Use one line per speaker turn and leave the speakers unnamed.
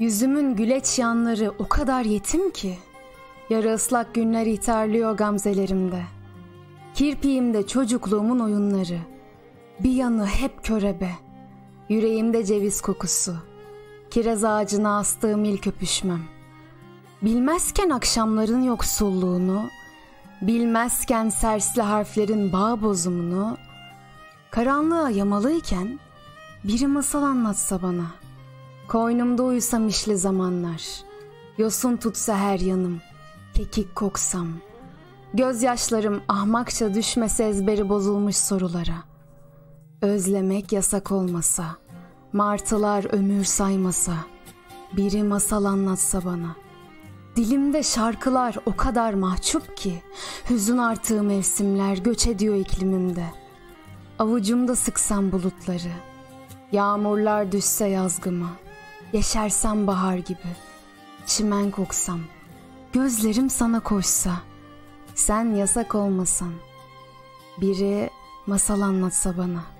Yüzümün güleç yanları o kadar yetim ki. Yarı ıslak günler iterliyor gamzelerimde. Kirpiğimde çocukluğumun oyunları. Bir yanı hep körebe. Yüreğimde ceviz kokusu. Kiraz ağacına astığım ilk öpüşmem. Bilmezken akşamların yoksulluğunu, bilmezken sersli harflerin bağ bozumunu, karanlığa yamalıyken biri masal anlatsa bana. Koynumda uyusam işli zamanlar, yosun tutsa her yanım, kekik koksam, gözyaşlarım ahmakça düşmese ezberi bozulmuş sorulara. Özlemek yasak olmasa, martılar ömür saymasa, biri masal anlatsa bana. Dilimde şarkılar o kadar mahcup ki, hüzün arttığı mevsimler göç ediyor iklimimde. Avucumda sıksam bulutları, yağmurlar düşse yazgıma, yeşersem bahar gibi, çimen koksam, gözlerim sana koşsa, sen yasak olmasan, biri masal anlatsa bana.''